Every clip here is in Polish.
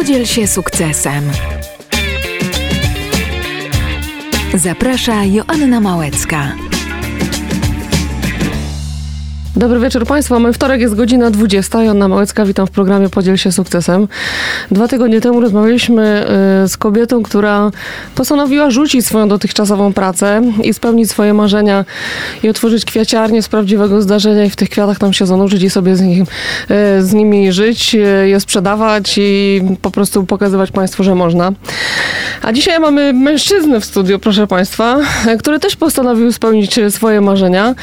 Podziel się sukcesem. Zaprasza Joanna Małecka. Dobry wieczór Państwu. Mamy wtorek, jest godzina 20. Joanna Małecka, witam w programie Podziel się sukcesem. Dwa tygodnie temu rozmawialiśmy y, z kobietą, która postanowiła rzucić swoją dotychczasową pracę i spełnić swoje marzenia i otworzyć kwiaciarnię z prawdziwego zdarzenia i w tych kwiatach tam się zanurzyć i sobie z, y, z nimi żyć, y, je sprzedawać i po prostu pokazywać Państwu, że można. A dzisiaj mamy mężczyznę w studiu, proszę Państwa, który też postanowił spełnić swoje marzenia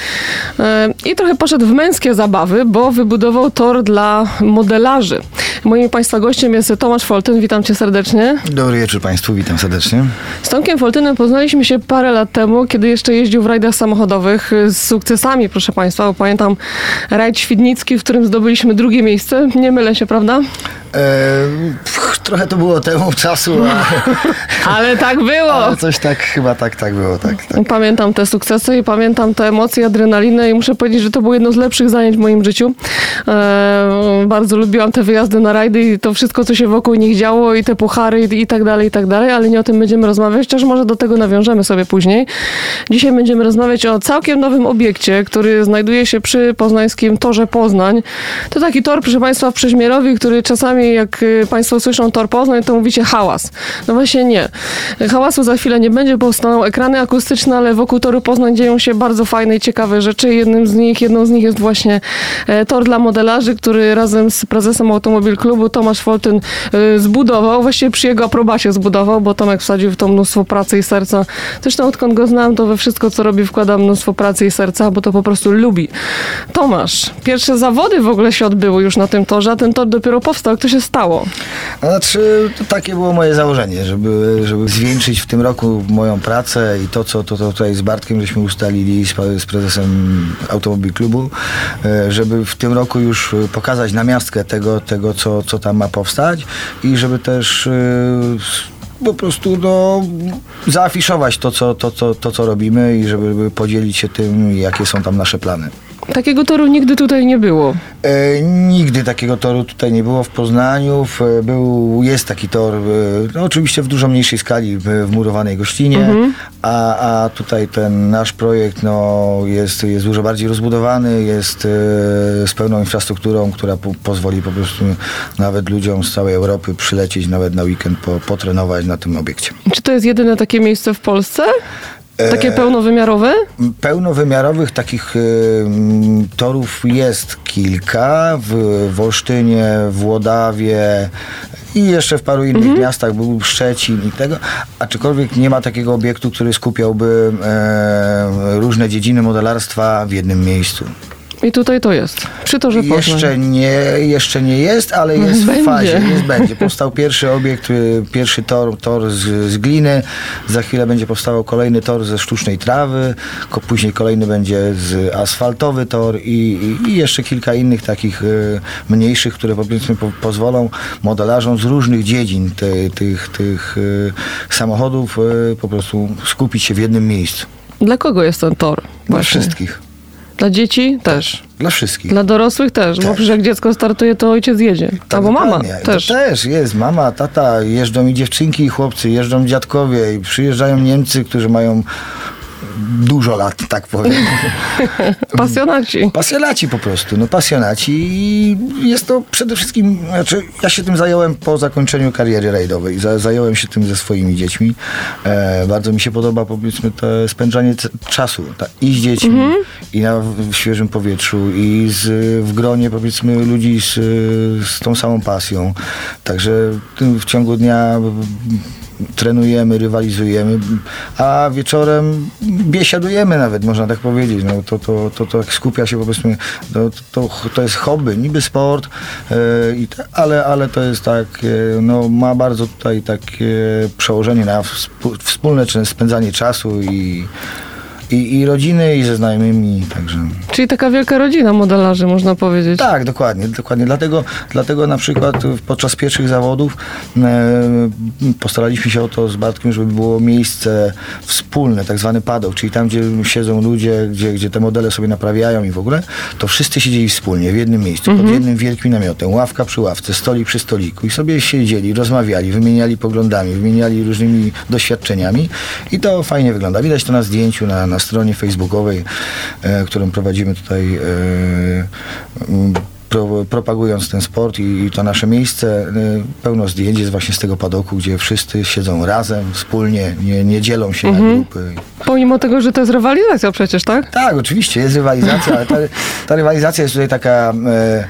i trochę poszedł w męskie zabawy, bo wybudował tor dla modelarzy. Moim Państwa gościem jest Tomasz Foltyn. Witam Cię serdecznie. Dobry wieczór Państwu, witam serdecznie. Z Tomkiem Foltynem poznaliśmy się parę lat temu, kiedy jeszcze jeździł w rajdach samochodowych z sukcesami, proszę Państwa. Bo pamiętam rajd Świdnicki, w którym zdobyliśmy drugie miejsce. Nie mylę się, prawda? E, trochę to było temu czasu, a, ale tak było. Ale coś tak, chyba tak, tak było. Tak, tak. Pamiętam te sukcesy i pamiętam te emocje, adrenalinę i muszę powiedzieć, że to było jedno z lepszych zajęć w moim życiu. E, bardzo lubiłam te wyjazdy na rajdy i to wszystko, co się wokół nich działo i te puchary i, i tak dalej, i tak dalej, ale nie o tym będziemy rozmawiać, chociaż może do tego nawiążemy sobie później. Dzisiaj będziemy rozmawiać o całkiem nowym obiekcie, który znajduje się przy poznańskim Torze Poznań. To taki tor, proszę Państwa, w Przeźmierowi, który czasami jak y, Państwo słyszą tor Poznań, to mówicie hałas. No właśnie nie. Hałasu za chwilę nie będzie, bo staną ekrany akustyczne, ale wokół toru Poznań dzieją się bardzo fajne i ciekawe rzeczy. Jednym z nich, jedną z nich jest właśnie e, tor dla modelarzy, który razem z prezesem Automobil Klubu Tomasz Foltyn e, zbudował. Właściwie przy jego aprobacie zbudował, bo Tomek wsadził w to mnóstwo pracy i serca. Zresztą odkąd go znam, to we wszystko, co robi, wkłada mnóstwo pracy i serca, bo to po prostu lubi. Tomasz, pierwsze zawody w ogóle się odbyły już na tym torze, a ten tor dopiero powstał. Kto się stało? Znaczy, to takie było moje założenie, żeby, żeby zwieńczyć w tym roku moją pracę i to, co to, to tutaj z Bartkiem żeśmy ustalili z, z prezesem Automobil Klubu, e, żeby w tym roku już pokazać namiastkę tego, tego co, co tam ma powstać i żeby też e, po prostu no, zaafiszować to co, to, to, to, co robimy i żeby podzielić się tym, jakie są tam nasze plany. Takiego toru nigdy tutaj nie było. E, nigdy takiego toru tutaj nie było w Poznaniu. E, był, jest taki tor, e, no oczywiście w dużo mniejszej skali w, w murowanej gościnie, mhm. a, a tutaj ten nasz projekt no, jest, jest dużo bardziej rozbudowany, jest e, z pełną infrastrukturą, która po, pozwoli po prostu nawet ludziom z całej Europy przylecieć nawet na weekend, po, potrenować na tym obiekcie. Czy to jest jedyne takie miejsce w Polsce? Takie pełnowymiarowe? Pełnowymiarowych takich y, torów jest kilka. W, w Olsztynie, w Łodawie i jeszcze w paru innych mhm. miastach, był Szczecin i tego, aczkolwiek nie ma takiego obiektu, który skupiałby e, różne dziedziny modelarstwa w jednym miejscu. I tutaj to jest. Przy torze Poznań. Jeszcze nie, jeszcze nie jest, ale jest będzie. w fazie. Jest, będzie. Powstał pierwszy obiekt, y, pierwszy tor, tor z, z gliny. Za chwilę będzie powstawał kolejny tor ze sztucznej trawy. Później kolejny będzie z asfaltowy tor i, i, jeszcze kilka innych takich y, mniejszych, które powiedzmy po, pozwolą modelarzom z różnych dziedzin te, tych, tych y, samochodów po prostu skupić się w jednym miejscu. Dla kogo jest ten tor? Dla wszystkich. Dla dzieci też. Dla wszystkich. Dla dorosłych też, też. bo przecież jak dziecko startuje, to ojciec jedzie. Tak, Albo mama też. To też jest. Mama, tata, jeżdżą i dziewczynki i chłopcy, jeżdżą dziadkowie i przyjeżdżają Niemcy, którzy mają dużo lat, tak powiem. pasjonaci. Pasjonaci po prostu, no pasjonaci i jest to przede wszystkim, znaczy ja się tym zająłem po zakończeniu kariery rajdowej, zająłem się tym ze swoimi dziećmi. E, bardzo mi się podoba powiedzmy to spędzanie czasu ta, i z dziećmi mhm. i na w świeżym powietrzu i z, w gronie powiedzmy ludzi z, z tą samą pasją. Także w ciągu dnia trenujemy, rywalizujemy, a wieczorem biesiadujemy nawet, można tak powiedzieć. No, to, to, to, to skupia się powiedzmy, to, to, to jest hobby, niby sport, yy, ale, ale to jest tak, yy, no, ma bardzo tutaj takie przełożenie na wspólne spędzanie czasu i i, i rodziny, i ze znajomymi, także... Czyli taka wielka rodzina modelarzy, można powiedzieć. Tak, dokładnie, dokładnie. Dlatego, dlatego na przykład podczas pierwszych zawodów e, postaraliśmy się o to z Bartkiem, żeby było miejsce wspólne, tak zwany padok, czyli tam, gdzie siedzą ludzie, gdzie, gdzie te modele sobie naprawiają i w ogóle, to wszyscy siedzieli wspólnie w jednym miejscu, pod jednym wielkim namiotem, ławka przy ławce, stolik przy stoliku i sobie siedzieli, rozmawiali, wymieniali poglądami, wymieniali różnymi doświadczeniami i to fajnie wygląda. Widać to na zdjęciu na, na stronie facebookowej, e, którą prowadzimy tutaj e, propagując ten sport i, to nasze miejsce. Y, pełno zdjęć jest właśnie z tego padoku, gdzie wszyscy siedzą razem, wspólnie, nie, nie dzielą się na grupy. Pomimo tego, że to jest rywalizacja przecież, tak? Tak, oczywiście jest rywalizacja, ale ta, ta rywalizacja jest tutaj taka e,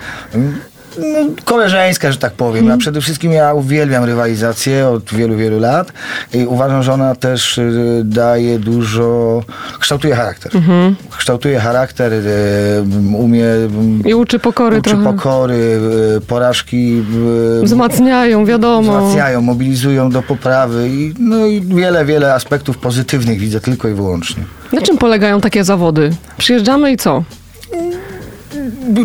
no, koleżeńska, że tak powiem. A przede wszystkim ja uwielbiam rywalizację od wielu, wielu lat i uważam, że ona też y, daje dużo, kształtuje charakter. Kształtuje charakter, y, umie... I uczy pokory uczy trochę. pokory, y, porażki Wzmacniają, wiadomo. wzmacniają, mobilizują do poprawy i, no i wiele, wiele aspektów pozytywnych widzę tylko i wyłącznie. Na czym polegają takie zawody? Przyjeżdżamy i co?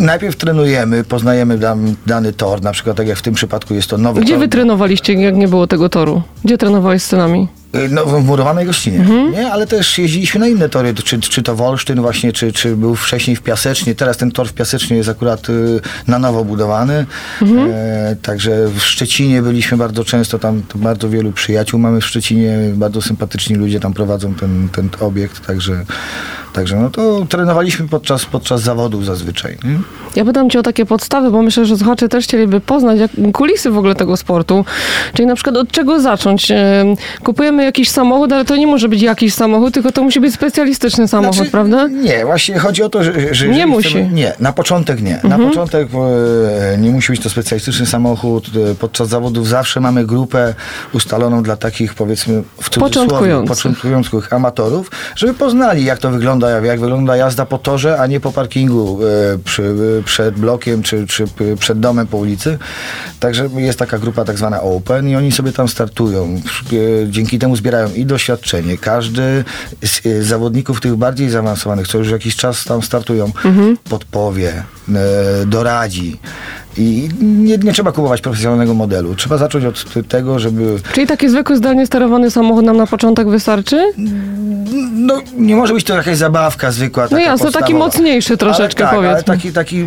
Najpierw trenujemy, poznajemy dan, dany tor, na przykład tak jak w tym przypadku jest to nowy Gdzie tor. wy trenowaliście, jak nie było tego toru? Gdzie trenowałeś z synami? Y, No, w murowanej gościnie, nie? Ale też jeździliśmy na inne tory, czy, czy to Wolsztyn właśnie, czy, czy był wcześniej w Piasecznie. Teraz ten tor w Piasecznie jest akurat y, na nowo budowany. E, także w Szczecinie byliśmy bardzo często, tam bardzo wielu przyjaciół mamy w Szczecinie, bardzo sympatyczni ludzie tam prowadzą ten, ten obiekt, także, także no to trenowaliśmy podczas, podczas zawodów zazwyczaj. Nie? Ja pytam cię o takie podstawy, bo myślę, że słuchacze też chcieliby poznać jak, kulisy w ogóle tego sportu. Czyli na przykład od czego zacząć? Em, Kupujemy jakiś samochód, ale to nie może być jakiś samochód, tylko to musi być specjalistyczny samochód, Znaczy, prawda? Nie, właśnie chodzi o to, że... że Nie musi. Chcemy, nie, na początek nie. Na początek e, nie musi być to specjalistyczny samochód. E, Podczas zawodów zawsze mamy grupę ustaloną dla takich, powiedzmy, w cudzysłowie, Początkujących. początkujących amatorów, żeby poznali, jak to wygląda, jak wygląda jazda po torze, a nie po parkingu e, przy, e, przed blokiem, czy, czy przed domem po ulicy. Także jest taka grupa tak zwana Open i oni sobie tam startują. Dzięki temu zbierają i doświadczenie. Każdy z e, zawodników tych bardziej zaawansowanych, co już jakiś czas tam startują, podpowie, e, doradzi. I nie, nie trzeba kupować profesjonalnego modelu. Trzeba zacząć od tego, żeby Czyli taki zwykły, zdalnie sterowany samochód nam na początek wystarczy? No, nie może być to jakaś zabawka zwykła. No taka jasne, taki podstawowa. mocniejszy troszeczkę, ale tak, powiedzmy. Ale taki, taki e,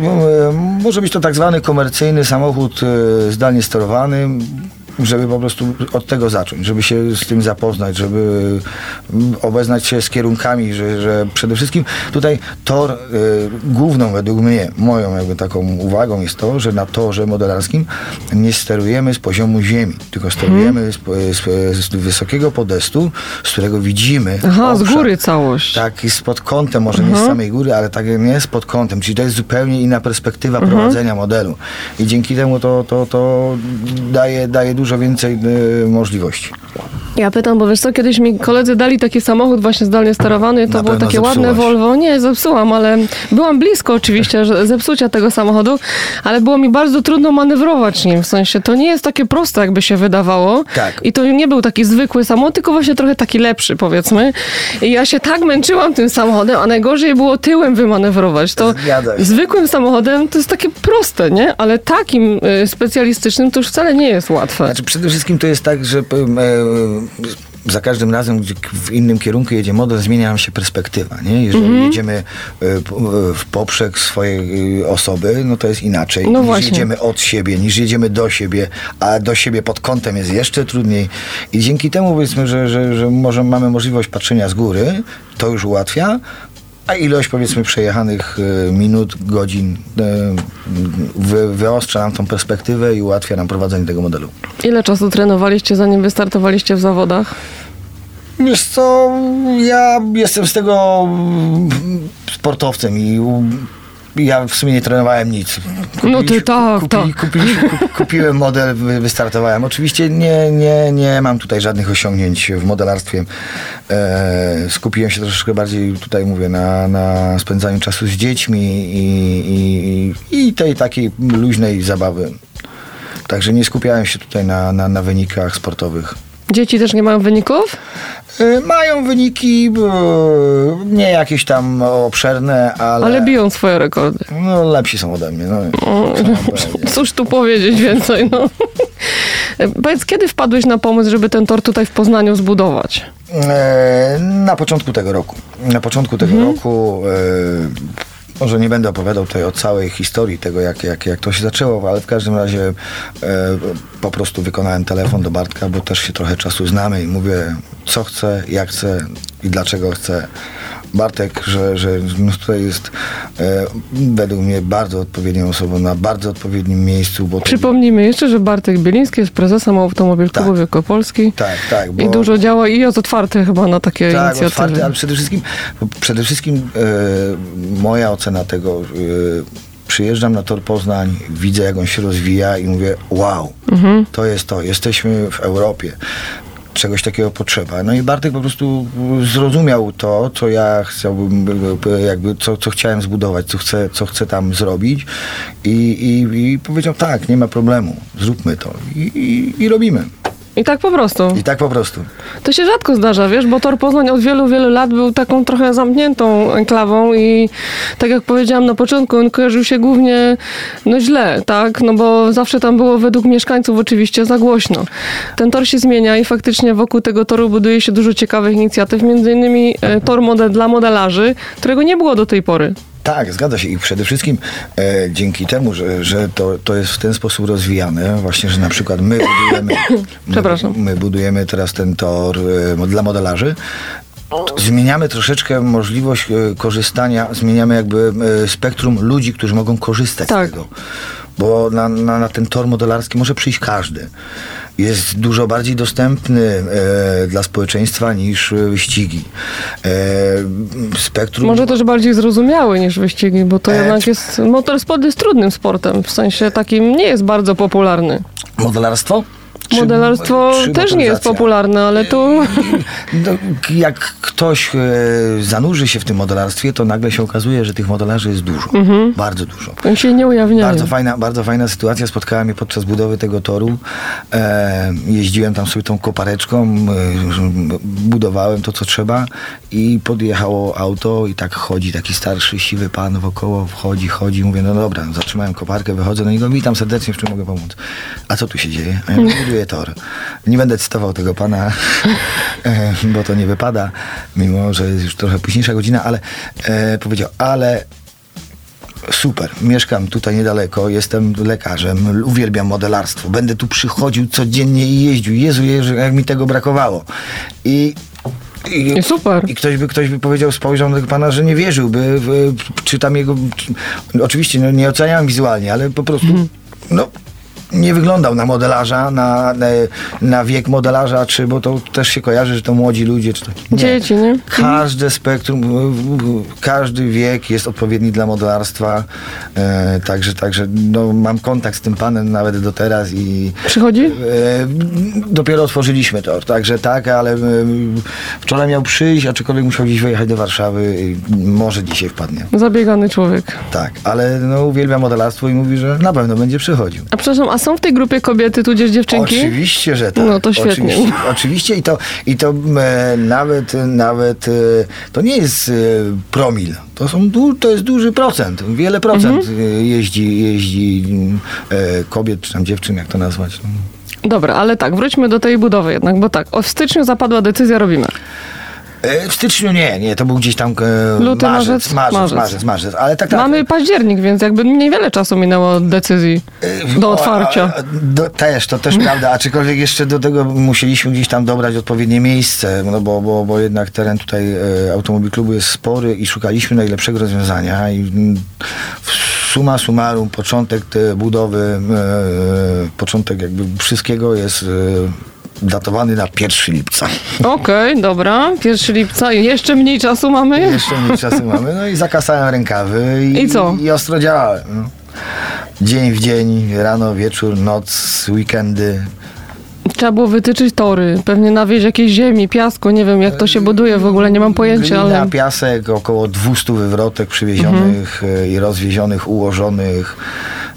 może być to tak zwany komercyjny samochód e, zdalnie sterowany, żeby po prostu od tego zacząć, żeby się z tym zapoznać, żeby mm, obeznać się z kierunkami, że, że przede wszystkim tutaj tor e, główną według mnie, moją jakby taką uwagą jest to, że na torze modelarskim nie sterujemy z poziomu ziemi, tylko sterujemy z, z, z wysokiego podestu, z którego widzimy Aha, z obszar. góry całość. Tak, i spod kątem, może nie z samej góry, ale tak nie spod kątem, czyli to jest zupełnie inna perspektywa prowadzenia modelu. I dzięki temu to, to, to daje, daje dużo więcej y, możliwości. Ja pytam, bo wiesz co, kiedyś mi koledzy dali taki samochód właśnie zdalnie sterowany, to Na było takie ładne zepsułaś. Volvo. Nie, zepsułam, ale byłam blisko oczywiście że zepsucia tego samochodu, ale było mi bardzo trudno manewrować nim, w sensie to nie jest takie proste, jakby się wydawało. Tak. I to nie był taki zwykły samochód, tylko właśnie trochę taki lepszy, powiedzmy. I ja się tak męczyłam tym samochodem, a najgorzej było tyłem wymanewrować. To zwykłym samochodem to jest takie proste, nie? Ale takim y, specjalistycznym to już wcale nie jest łatwe. Znaczy przede wszystkim to jest tak, że em, e, za każdym razem, gdzie w innym kierunku jedzie model, zmienia nam się perspektywa. Nie? Jeżeli Mhm. jedziemy e, e, w poprzek swojej e, osoby, no to jest inaczej. No niż właśnie. jedziemy od siebie, niż jedziemy do siebie, a do siebie pod kątem jest jeszcze trudniej. I dzięki temu powiedzmy, że, że, że może mamy możliwość patrzenia z góry, to już ułatwia. A ilość powiedzmy przejechanych e, minut, godzin e, wy, wyostrza nam tą perspektywę i ułatwia nam prowadzenie tego modelu. Ile czasu trenowaliście, zanim wystartowaliście w zawodach? Wiesz co, ja jestem z tego sportowcem i ja w sumie nie trenowałem nic. No ty tak, kupili, tak. kupili, kup, kupiłem model, wy- wystartowałem. Oczywiście nie, nie, nie mam tutaj żadnych osiągnięć w modelarstwie. E, skupiłem się troszeczkę bardziej, tutaj mówię, na, na spędzaniu czasu z dziećmi i, i, i tej takiej luźnej zabawy. Także nie skupiałem się tutaj na, na, na wynikach sportowych. Dzieci też nie mają wyników? Y, Mają wyniki y, nie jakieś tam obszerne, ale, Ale biją swoje rekordy. no, lepsi są ode mnie. No. Cóż tu powiedzieć więcej, no. Powiedz, kiedy wpadłeś na pomysł, żeby ten tor tutaj w Poznaniu zbudować? E, Na początku tego roku. Na początku tego roku. Może nie będę opowiadał tutaj o całej historii tego, jak, jak, jak to się zaczęło, ale w każdym razie e, po prostu wykonałem telefon do Bartka, bo też się trochę czasu znamy i mówię, co chcę, jak chcę i dlaczego chcę. Bartek, że, że no tutaj jest e, według mnie bardzo odpowiednią osobą na bardzo odpowiednim miejscu, bo to, Przypomnijmy jeszcze, że Bartek Bieliński jest prezesem Automobil Klubu Tak. Wielkopolski. tak, tak, bo, I dużo działa i jest otwarty chyba na takie Tak, inicjatywy. otwarty, ale przede wszystkim, przede wszystkim e, moja ocena tego, e, przyjeżdżam na Tor Poznań, widzę jak on się rozwija i mówię, wow, to jest to, jesteśmy w Europie. Czegoś takiego potrzeba. No i Bartek po prostu zrozumiał to, co ja chciałbym, jakby, co, co chciałem zbudować, co chcę, co chcę tam zrobić i, i, i powiedział, tak, nie ma problemu, zróbmy to i, i, i robimy. I tak po prostu. I tak po prostu. To się rzadko zdarza, wiesz, bo Tor Poznań od wielu, wielu lat był taką trochę zamkniętą enklawą i tak jak powiedziałam na początku, on kojarzył się głównie no źle, tak, no bo zawsze tam było według mieszkańców oczywiście za głośno. Ten tor się zmienia i faktycznie wokół tego toru buduje się dużo ciekawych inicjatyw, między innymi e, tor model dla modelarzy, którego nie było do tej pory. Tak, zgadza się i przede wszystkim e, dzięki temu, że, że to, to jest w ten sposób rozwijane, właśnie, że na przykład my budujemy, Przepraszam. my, my budujemy teraz ten tor e, dla modelarzy, zmieniamy troszeczkę możliwość e, korzystania, zmieniamy jakby e, spektrum ludzi, którzy mogą korzystać Tak. z tego. Bo na, na, na ten tor modelarski może przyjść każdy. Jest dużo bardziej dostępny e, dla społeczeństwa niż e, wyścigi. E, spektrum Może też bardziej zrozumiały niż wyścigi, bo to E, jednak jest, motorsport jest trudnym sportem, w sensie takim nie jest bardzo popularny. Modelarstwo? Modelarstwo czy też nie jest popularne, ale tu No, jak ktoś e, zanurzy się w tym modelarstwie, to nagle się okazuje, że tych modelarzy jest dużo. Mhm. Bardzo dużo. oni się nie ujawniają. Bardzo fajna, bardzo fajna sytuacja. Spotkała mnie podczas budowy tego toru. E, jeździłem tam sobie tą kopareczką, budowałem to, co trzeba i podjechało auto i tak chodzi taki starszy, siwy pan wokoło, wchodzi, chodzi. Mówię, no dobra, zatrzymałem koparkę, wychodzę, no i no witam serdecznie, w czym mogę pomóc. A co tu się dzieje? A ja mówię, tor. Nie będę cytował tego pana, e, bo to nie wypada, mimo że jest już trochę późniejsza godzina, ale e, powiedział, ale super, mieszkam tutaj niedaleko, jestem lekarzem, uwielbiam modelarstwo, będę tu przychodził codziennie i jeździł. Jezu, Jezu jak mi tego brakowało. I i, super. I ktoś by, ktoś by powiedział, spojrzał na tego pana, że nie wierzyłby, w, czy tam jego... Czy, oczywiście no, nie oceniam wizualnie, ale po prostu no, nie wyglądał na modelarza, na, na, na wiek modelarza, czy bo to też się kojarzy, że to młodzi ludzie. Czy to, nie. Dzieci, nie? Każde spektrum, każdy wiek jest odpowiedni dla modelarstwa. E, także także no, mam kontakt z tym panem nawet do teraz i Przychodzi? e, dopiero otworzyliśmy tor. Także tak, ale e, wczoraj miał przyjść, aczkolwiek musiał gdzieś wyjechać do Warszawy i może dzisiaj wpadnie. Zabiegany człowiek. Tak, ale no, uwielbia modelarstwo i mówi, że na pewno będzie przychodził. A przepraszam, a są w tej grupie kobiety tudzież dziewczynki? Oczywiście, że tak. No to świetnie. Oczywiście, oczywiście i to, i to e, nawet, nawet e, to nie jest e, promil. To, są du, to jest duży procent. Wiele procent Mhm. jeździ, jeździ e, kobiet, czy tam dziewczyn, jak to nazwać. No. Dobra, ale tak, wróćmy do tej budowy jednak, bo tak, w styczniu zapadła decyzja, robimy. E, w styczniu nie, nie, to był gdzieś tam e, Luty, marzec, marzec, marzec, marzec. marzec, marzec, ale tak, tak. Mamy październik, więc jakby niewiele czasu minęło od decyzji do O, otwarcia. a, a, do, też, to też prawda, aczkolwiek jeszcze do tego musieliśmy gdzieś tam dobrać odpowiednie miejsce, no bo, bo, bo jednak teren tutaj e, automobil klubu jest spory i szukaliśmy najlepszego rozwiązania i suma summarum początek te budowy, e, początek jakby wszystkiego jest e, datowany na 1 lipca. Okej, dobra, 1 lipca i jeszcze mniej czasu mamy. Jeszcze mniej czasu mamy, no i zakasałem rękawy i, I co? i ostro działałem. No. Dzień w dzień, rano, wieczór, noc, weekendy. Trzeba było wytyczyć tory, pewnie nawieźć jakieś ziemi, piasku, nie wiem jak to się buduje, w ogóle nie mam pojęcia, Glina, ale... Mhm. piasek, około 200 wywrotek przywiezionych e, i rozwiezionych, ułożonych.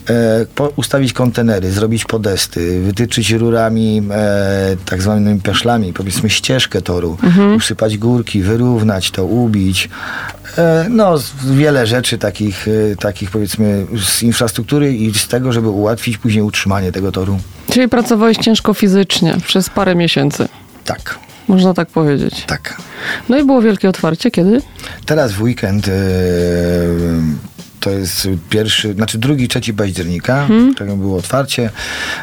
E, ustawić kontenery, zrobić podesty, wytyczyć rurami e, tak zwanymi peszlami, powiedzmy ścieżkę toru, usypać górki, wyrównać to, ubić. E, no, wiele rzeczy takich, e, takich powiedzmy z infrastruktury i z tego, żeby ułatwić później utrzymanie tego toru. Czyli pracowałeś ciężko fizycznie przez parę miesięcy. Tak, Można tak powiedzieć. tak. No i było wielkie otwarcie. Kiedy? Teraz w weekend e, to jest pierwszy, znaczy drugi, trzeci października, tak było otwarcie.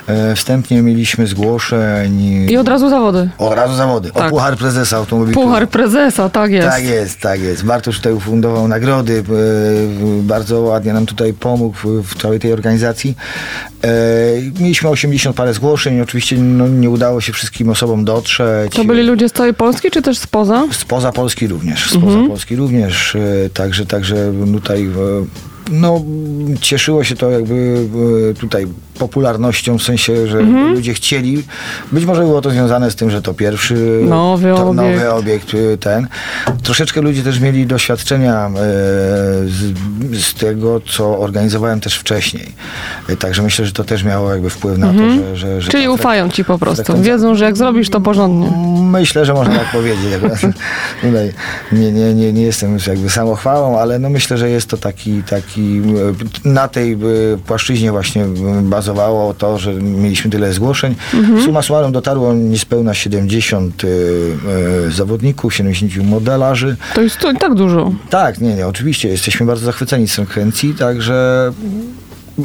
E, wstępnie mieliśmy zgłoszeń. I od razu zawody. Od razu zawody. O Tak. Puchar Prezesa Automobilu. Puchar prezesa, tak jest. Tak jest, tak jest. Bartosz tutaj ufundował nagrody, e, bardzo ładnie nam tutaj pomógł w, całej tej organizacji. E, mieliśmy 80 parę zgłoszeń, oczywiście no, nie udało się wszystkim osobom dotrzeć. To byli ludzie z całej Polski, czy też spoza? Spoza Polski również, spoza Polski również, także, także tutaj no, cieszyło się to jakby e, tutaj popularnością, w sensie, że ludzie chcieli, być może było to związane z tym, że to pierwszy Nowy to, obiekt. nowy obiekt e, ten. Troszeczkę ludzie też mieli doświadczenia e, z, z tego, co organizowałem też wcześniej. E, Także myślę, że to też miało jakby wpływ na to, że, że, że Czyli ufają ci po prostu. Wiedzą, że jak zrobisz to porządnie. Myślę, że można tak powiedzieć. Tutaj nie, nie, nie, nie jestem jakby samochwałą, ale no myślę, że jest to taki, taki e, na tej płaszczyźnie właśnie e, bazowało to, że mieliśmy tyle zgłoszeń. Suma summarum dotarło niespełna 70 e, e, zawodników, 70 modelarzy. To jest to i tak dużo. Tak, nie, nie, oczywiście jesteśmy bardzo zachwyceni z sekwencji, także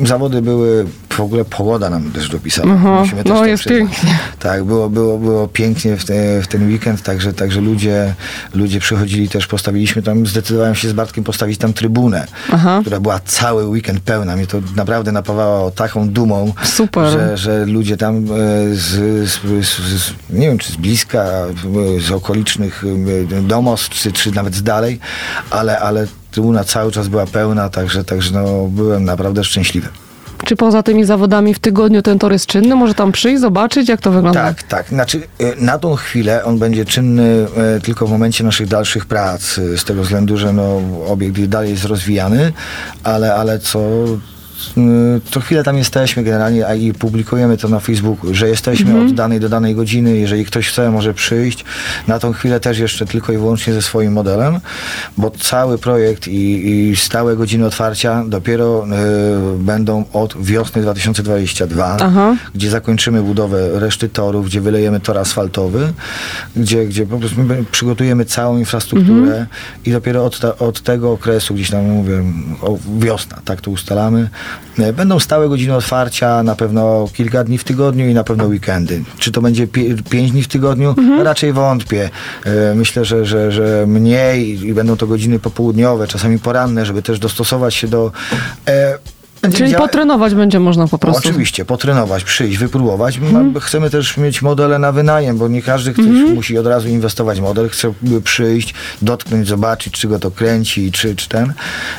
zawody były, w ogóle pogoda nam też dopisała. Aha, Musimy też no jest przyznać. pięknie. Tak, było, było, było pięknie w, te, w ten weekend, także, także ludzie, ludzie przychodzili też, postawiliśmy tam, zdecydowałem się z Bartkiem postawić tam trybunę, Aha. która była cały weekend pełna. Mnie to naprawdę napawało taką dumą, Super. że, że ludzie tam e, z, z, z, z, nie wiem, czy z bliska, e, z okolicznych e, domostw, czy, czy nawet z dalej, ale, ale trybuna cały czas była pełna, także, także no, byłem naprawdę szczęśliwy. Czy poza tymi zawodami w tygodniu ten tor jest czynny? Może tam przyjść, zobaczyć, jak to wygląda? Tak, tak. Znaczy, e, na tą chwilę on będzie czynny e, tylko w momencie naszych dalszych prac, e, z tego względu, że no, obiekt dalej jest rozwijany, ale, ale co. e, Co chwilę tam jesteśmy generalnie, a i publikujemy to na Facebooku, że jesteśmy od danej do danej godziny. Jeżeli ktoś chce, może przyjść. Na tą chwilę też jeszcze tylko i wyłącznie ze swoim modelem, bo cały projekt i, i stałe godziny otwarcia dopiero e, będą od wiosny 2022 Aha. gdzie zakończymy budowę reszty torów, gdzie wylejemy tor asfaltowy, gdzie, gdzie po prostu my przygotujemy całą infrastrukturę i dopiero od, ta, od tego okresu, gdzieś tam mówię, wiosna, tak to ustalamy, będą stałe godziny otwarcia, na pewno kilka dni w tygodniu i na pewno weekendy. Czy to będzie pięć dni w tygodniu? Raczej wątpię. E, Myślę, że, że, że mniej i będą to godziny popołudniowe, czasami poranne, żeby też dostosować się do... Czyli potrenować będzie można po prostu. Oczywiście, potrenować, przyjść, wypróbować. Ma- Chcemy też mieć modele na wynajem, bo nie każdy chce, musi od razu inwestować w model. Chce przyjść, dotknąć, zobaczyć, czy go to kręci, czy, czy ten,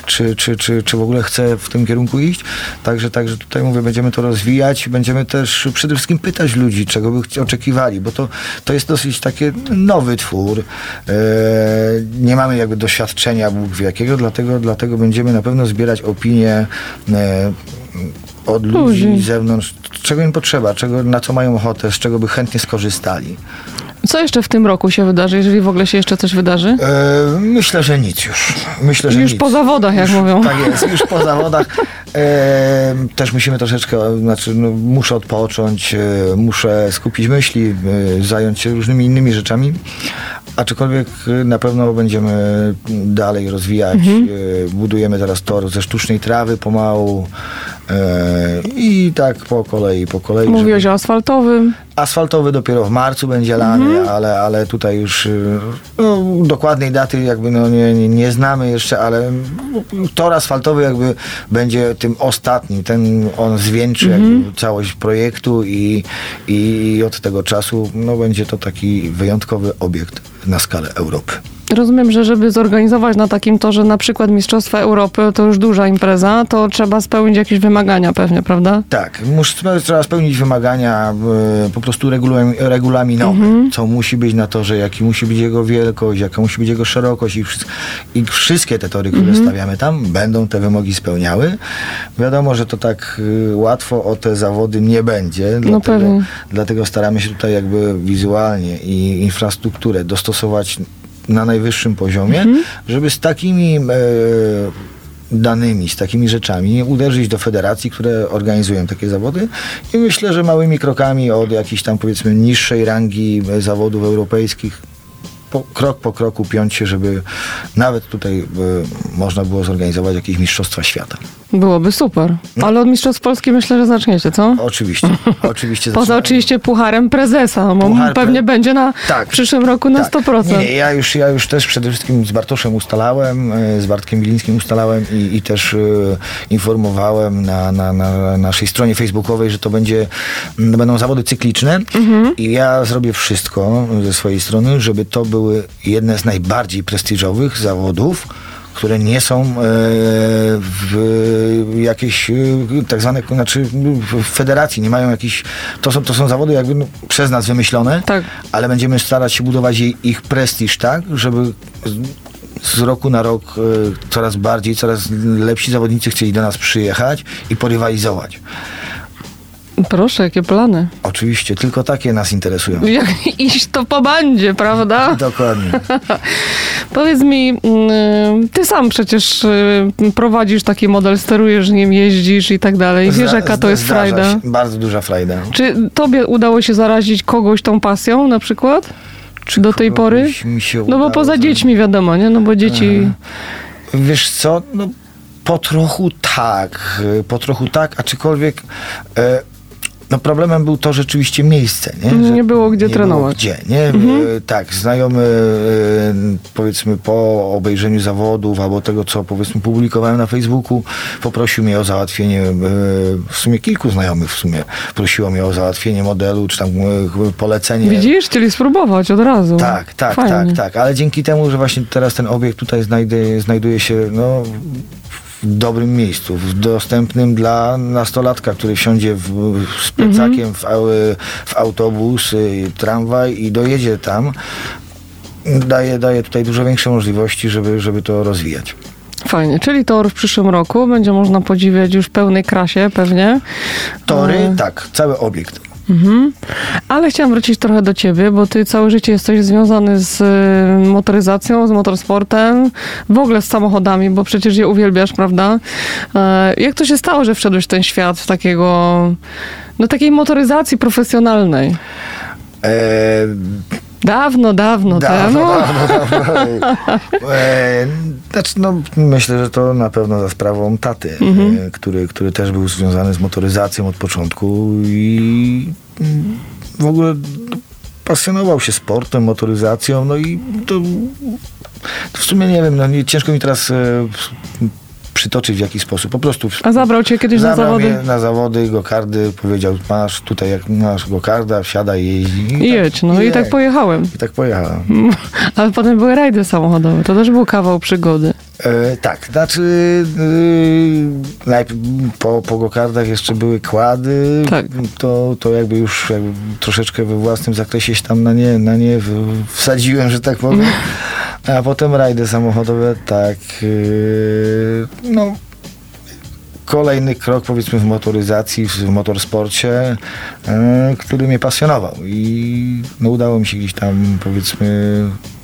czy, czy, czy, czy w ogóle chce w tym kierunku iść. Także, także tutaj mówię, będziemy to rozwijać. Będziemy też przede wszystkim pytać ludzi, czego by oczekiwali, bo to, to jest dosyć taki nowy twór. E, nie mamy jakby doświadczenia Bóg wie jakiego, dlatego, dlatego będziemy na pewno zbierać opinie e, od ludzi z zewnątrz, czego im potrzeba, czego, na co mają ochotę, z czego by chętnie skorzystali. Co jeszcze w tym roku się wydarzy, jeżeli w ogóle się jeszcze coś wydarzy? E, myślę, że nic już. Myślę, że Już nic. po zawodach, jak już, mówią. Tak jest, już po zawodach. E, też musimy troszeczkę, znaczy no, muszę odpocząć, e, muszę skupić myśli, e, zająć się różnymi innymi rzeczami. Aczkolwiek e, na pewno będziemy dalej rozwijać. Mhm. E, budujemy teraz tor ze sztucznej trawy pomału. E, I tak po kolei, po kolei. żeby- Mówiłeś o asfaltowym. Asfaltowy dopiero w marcu będzie lany, Mhm. ale, ale tutaj już y, no, dokładnej daty jakby no, nie, nie, nie znamy jeszcze, ale tor asfaltowy jakby będzie tym ostatnim, ten on zwieńczy Mhm. całość projektu i, i od tego czasu no, będzie to taki wyjątkowy obiekt na skalę Europy. Rozumiem, że żeby zorganizować na takim torze na przykład Mistrzostwa Europy, to już duża impreza, to trzeba spełnić jakieś wymagania pewnie, prawda? Tak, mus, trzeba spełnić wymagania e, po prostu regulamin, regulaminowe, Mhm. co musi być na torze, jaki musi być jego wielkość, jaka musi być jego szerokość i, i wszystkie te tory, które Mhm. stawiamy tam, będą te wymogi spełniały. Wiadomo, że to tak e, łatwo o te zawody nie będzie, dlatego, No pewnie. dlatego staramy się tutaj jakby wizualnie i infrastrukturę dostosować na najwyższym poziomie, Mhm. żeby z takimi e, danymi, z takimi rzeczami uderzyć do federacji, które organizują takie zawody i myślę, że małymi krokami od jakiejś tam powiedzmy niższej rangi zawodów europejskich po, krok po kroku piąć się, żeby nawet tutaj e, można było zorganizować jakieś mistrzostwa świata. Byłoby super. No. Ale od Mistrzostw Polski myślę, że zaczniecie, co? Oczywiście, oczywiście. Poza oczywiście pucharem prezesa, bo Puchar pre- pewnie będzie na Tak. przyszłym roku na Tak. 100%. Nie, ja już, ja już też przede wszystkim z Bartoszem ustalałem, e, z Bartkiem Wilińskim ustalałem i, i też e, informowałem na, na, na naszej stronie facebookowej, że to będzie, m, będą zawody cykliczne i ja zrobię wszystko ze swojej strony, żeby to były jedne z najbardziej prestiżowych zawodów, które nie są e, w jakieś e, tak zwane, znaczy w federacji, nie mają jakichś, to są, to są zawody jakby no, przez nas wymyślone, Tak. ale będziemy starać się budować ich prestiż tak, żeby z, z roku na rok e, coraz bardziej, coraz lepsi zawodnicy chcieli do nas przyjechać i porywalizować. Proszę, jakie plany. Oczywiście, tylko takie nas interesują. Jak iść to po bandzie, prawda? Dokładnie. Powiedz mi, mm, ty sam przecież y, prowadzisz taki model, sterujesz nim, jeździsz i tak dalej. Wiesz, jaka to jest frajda? się. Bardzo duża frajda. Czy tobie udało się zarazić kogoś tą pasją na przykład? Czy do tej pory? Kogoś Mi się No bo poza dziećmi wiadomo, nie? No bo dzieci... Wiesz co, no po trochu tak, y, po trochu tak, aczkolwiek e, no problemem był to rzeczywiście miejsce, nie? Nie Że było gdzie nie trenować. Było gdzie, nie? E, Tak, znajomy e, powiedzmy po obejrzeniu zawodów albo tego, co powiedzmy publikowałem na Facebooku, poprosił mnie o załatwienie, e, w sumie kilku znajomych w sumie prosiło mnie o załatwienie modelu, czy tam polecenie. Widzisz? Chcieli spróbować od razu. Tak, tak, Fajnie. tak, tak. Ale dzięki temu, że właśnie teraz ten obiekt tutaj znajduje, znajduje się no, w dobrym miejscu, w dostępnym dla nastolatka, który wsiądzie w, z plecakiem w, au- w autobus, y, tramwaj i dojedzie tam, daje, daje tutaj dużo większe możliwości, żeby, żeby to rozwijać. Fajnie. Czyli tor w przyszłym roku będzie można podziwiać już w pełnej krasie pewnie. Tory, E, tak, cały obiekt. Mhm. Ale chciałam wrócić trochę do ciebie, bo ty całe życie jesteś związany z y, motoryzacją, z motorsportem, w ogóle z samochodami, bo przecież je uwielbiasz, prawda? E, Jak to się stało, że wszedłeś w ten świat takiego, no takiej motoryzacji profesjonalnej? E, Dawno, dawno, Dawno, temu. dawno, dawno. E, znaczy, no, myślę, że to na pewno za sprawą taty, e, który, który też był związany z motoryzacją od początku i mm, w ogóle pasjonował się sportem, motoryzacją, no i to, to w sumie nie wiem, no, nie, ciężko mi teraz e, przytoczyć w jaki sposób. Po prostu A zabrał cię kiedyś na zawody? na zawody, gokardy, powiedział, masz tutaj, jak masz gokarda, wsiadaj, jeździ. I jedź, no i tak jedź. pojechałem. I tak pojechałem. Ale potem były rajdy samochodowe, to też był kawał przygody. E, tak, znaczy e, najpierw po, po gokardach jeszcze były kłady, Tak. to, to jakby już jakby troszeczkę we własnym zakresie się tam na nie, na nie wsadziłem, że tak powiem. A potem rajdy samochodowe, tak, e, no kolejny krok powiedzmy w motoryzacji, w motorsporcie, e, który mnie pasjonował i no, udało mi się gdzieś tam powiedzmy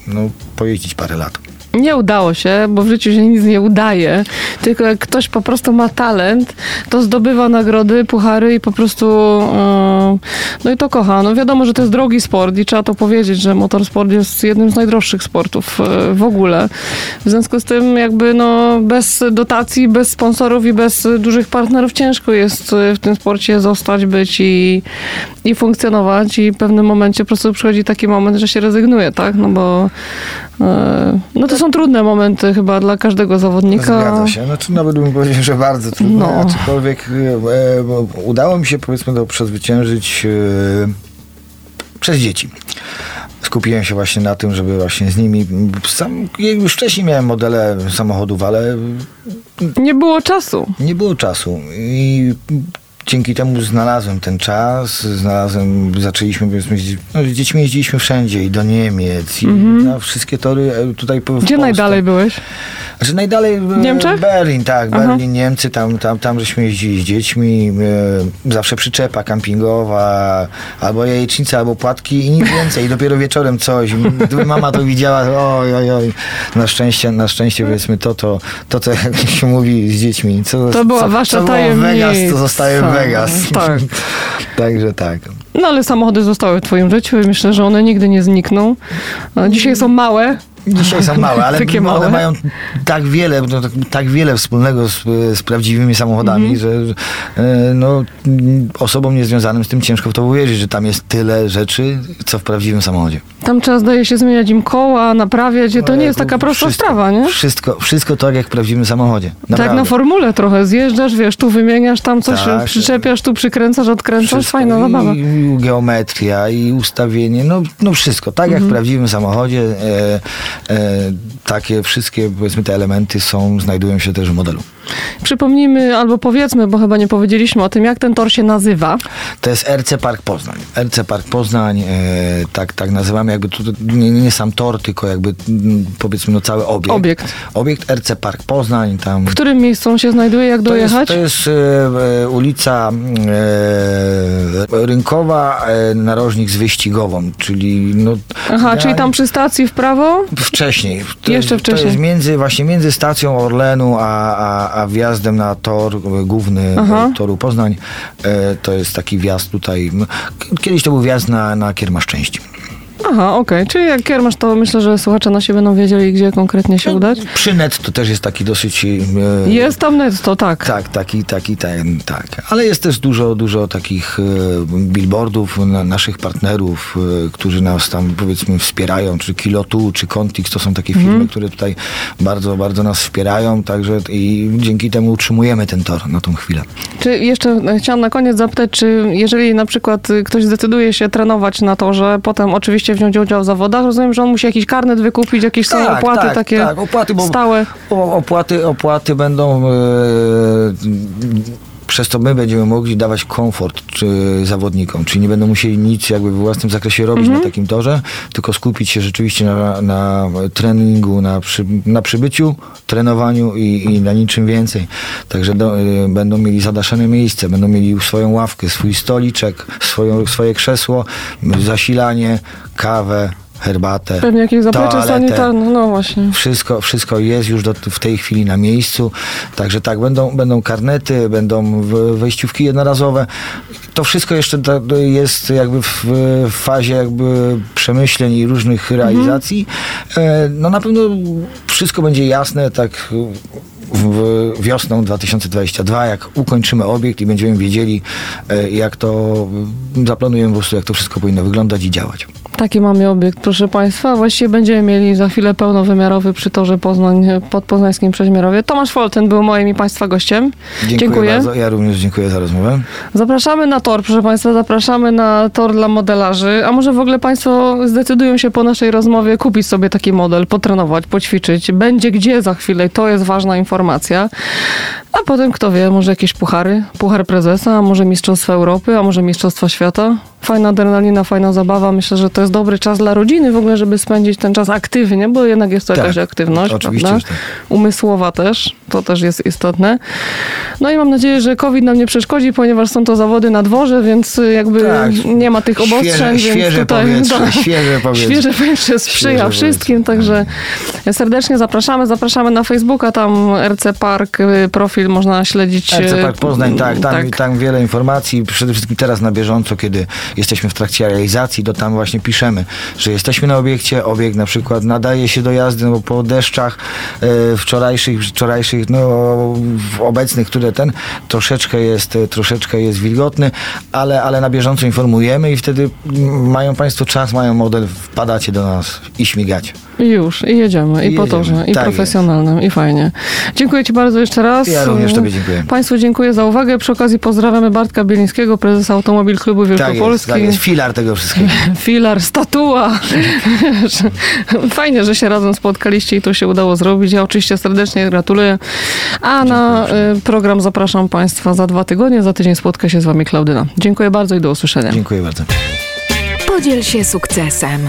no, pojeździć parę lat. Nie udało się, bo w życiu się nic nie udaje. Tylko jak ktoś po prostu ma talent, to zdobywa nagrody, puchary i po prostu e, no i to kocha. No wiadomo, że to jest drogi sport i trzeba to powiedzieć, że motorsport jest jednym z najdroższych sportów e, w ogóle. W związku z tym jakby no bez dotacji, bez sponsorów i bez dużych partnerów ciężko jest e, w tym sporcie zostać, być i, i funkcjonować i w pewnym momencie po prostu przychodzi taki moment, że się rezygnuje, tak? No bo e, no to są trudne momenty chyba dla każdego zawodnika. Zgadza się. Znaczy nawet bym powiedział, że bardzo trudno, No. aczkolwiek e, bo udało mi się powiedzmy to przezwyciężyć e, przez dzieci. skupiłem się właśnie na tym, żeby właśnie z nimi, sam, już wcześniej miałem modele samochodów, ale Nie było czasu. nie było czasu i dzięki temu znalazłem ten czas, znalazłem, zaczęliśmy, powiedzmy, z- no, z dziećmi jeździliśmy wszędzie i do Niemiec i na wszystkie tory e, tutaj po- w. Gdzie Polsce. najdalej byłeś? Znaczy najdalej Niemczech? Berlin, tak, Aha. Berlin, Niemcy, tam, tam, tam żeśmy jeździli z dziećmi, e, zawsze przyczepa kampingowa, albo jajecznica, albo płatki i nic więcej, i dopiero wieczorem coś. Gdyby mama to widziała, oj, oj, oj. Na szczęście, na szczęście powiedzmy to, to, to, co jak się mówi z dziećmi, co, To była co, wasza co tajemnica. Vegas, to zostaje w Tak. Także tak. No ale samochody zostały w twoim życiu i myślę, że one nigdy nie znikną. Dzisiaj są małe. Dzisiaj są małe, ale Takie one małe. mają tak wiele, no, tak, tak wiele wspólnego z, z prawdziwymi samochodami, Mhm. że e, no, osobom niezwiązanym z tym ciężko w to uwierzyć, że tam jest tyle rzeczy, co w prawdziwym samochodzie. Tam trzeba zdaje się zmieniać im koła, naprawiać je. To nie jest Ojejku, taka prosta wszystko, sprawa, nie? Wszystko, wszystko tak jak w prawdziwym samochodzie. Tak Naprawdę. na formule trochę zjeżdżasz, wiesz, tu wymieniasz, tam coś Tak. przyczepiasz, tu przykręcasz, odkręcasz, Wszystko. fajna zabawa. I geometria, i ustawienie, no, no wszystko. Tak Mhm. jak w prawdziwym samochodzie, e, e, takie wszystkie, powiedzmy, te elementy są, znajdują się też w modelu. Przypomnijmy albo powiedzmy, bo chyba nie powiedzieliśmy o tym, jak ten tor się nazywa. To jest RC Park Poznań. RC Park Poznań, e, tak, tak nazywamy, jakby tu nie, nie sam tor, tylko jakby mm, powiedzmy no cały obiekt. Obiekt. Obiekt RC Park Poznań, tam... W którym miejscu on się znajduje, jak To jest, dojechać? to jest e, e, ulica e, Rynkowa, e, narożnik z Wyścigową, czyli no... Aha, czyli tam przy stacji w prawo? Wcześniej. To Jeszcze jest, To wcześniej. jest między, właśnie między stacją Orlenu, a, a, a wjazdem na tor główny Aha. e, toru Poznań. E, To jest taki wjazd tutaj. Kiedyś to był wjazd na, na Kiermasz części. Aha, okej. Czyli jak kiermasz, to myślę, że słuchacze nasi będą wiedzieli, gdzie konkretnie się udać. Przy net to też jest taki dosyć... e, Jest tam netto, tak. Tak, taki, taki, ten, tak. Ale jest też dużo, dużo takich e, billboardów na, naszych partnerów, e, którzy nas tam powiedzmy wspierają, czy Kilotu, czy Contix, to są takie firmy, Mhm. które tutaj bardzo, bardzo nas wspierają, także i dzięki temu utrzymujemy ten tor na tą chwilę. Czy jeszcze e, chciałam na koniec zapytać, czy jeżeli na przykład y, ktoś zdecyduje się trenować na torze, potem oczywiście wziąć udział w zawodach, rozumiem, że on musi jakiś karnet wykupić, jakieś są Tak, opłaty tak, takie tak, opłaty, bo- stałe. O, opłaty, opłaty będą. E, przez to my będziemy mogli dawać komfort czy, zawodnikom, czyli nie będą musieli nic jakby we własnym zakresie robić Mhm. na takim torze, tylko skupić się rzeczywiście na, na treningu, na, przy, na przybyciu, trenowaniu i, i na niczym więcej. Także do, e, będą mieli zadaszone miejsce, będą mieli swoją ławkę, swój stoliczek, swoją, swoje krzesło, zasilanie, kawę, herbatę, Pewnie jakieś zaplecze sanitarne, no właśnie. Wszystko, wszystko jest już do, w tej chwili na miejscu. Także tak, będą, będą karnety, będą wejściówki jednorazowe. To wszystko jeszcze jest jakby w, fazie jakby przemyśleń i różnych realizacji. E, No na pewno wszystko będzie jasne tak w wiosną 2022, jak ukończymy obiekt i będziemy wiedzieli, e, jak to zaplanujemy po prostu, jak to wszystko powinno wyglądać i działać. Taki mamy obiekt, proszę Państwa. Właściwie będziemy mieli za chwilę pełnowymiarowy przy torze Poznań, pod poznańskim Przeźmierowie. Tomasz Folten był moim i Państwa gościem. Dziękuję, bardzo. Ja również dziękuję za rozmowę. Zapraszamy na tor, proszę Państwa, zapraszamy na tor dla modelarzy. A może w ogóle Państwo zdecydują się po naszej rozmowie kupić sobie taki model, potrenować, poćwiczyć. Będzie gdzie za chwilę to jest ważna informacja. A potem, kto wie, może jakieś puchary, puchar prezesa, a może Mistrzostwa Europy, a może Mistrzostwa Świata. Fajna adrenalina, fajna zabawa. Myślę, że to jest dobry czas dla rodziny w ogóle, żeby spędzić ten czas aktywnie, bo jednak jest to Tak, jakaś aktywność, oczywiście, prawda? tak. Umysłowa też, to też jest istotne. No i mam nadzieję, że COVID nam nie przeszkodzi, ponieważ są to zawody na dworze, więc y, jakby Tak. nie ma tych obostrzeń. Świeże- więc świeże tutaj, powietrze, tak, świeże powietrze. Świeże powietrze sprzyja Świeże wszystkim, powietrze. także serdecznie zapraszamy. Zapraszamy na Facebooka, tam RC Park, y, profil można śledzić. RC y, Park Poznań, tak tam, tam wiele informacji, przede wszystkim teraz na bieżąco, kiedy jesteśmy w trakcie realizacji, to tam właśnie piszemy, że jesteśmy na obiekcie, obiekt na przykład nadaje się do jazdy, no bo po deszczach e, wczorajszych, wczorajszych, no obecnych, które ten, troszeczkę jest, e, troszeczkę jest wilgotny, ale, ale na bieżąco informujemy i wtedy mm, mają Państwo czas, mają model, wpadacie do nas i śmigacie. Już, i jedziemy, i, I po jedziemy. torze, i Tak profesjonalnym, i fajnie. Dziękuję Ci bardzo jeszcze raz. Ja również Tobie dziękuję. Państwu dziękuję za uwagę. Przy okazji pozdrawiamy Bartka Bielińskiego, prezesa Automobil Klubu Tak jest, Wielkopolski. tak jest, filar tego wszystkiego. Filar, statua. Fajnie, że się razem spotkaliście i to się udało zrobić. Ja oczywiście serdecznie gratuluję. A na y, program zapraszam Państwa za dwa tygodnie. Za tydzień spotka się z Wami Klaudyna. Dziękuję bardzo i do usłyszenia. Dziękuję bardzo. Podziel się sukcesem.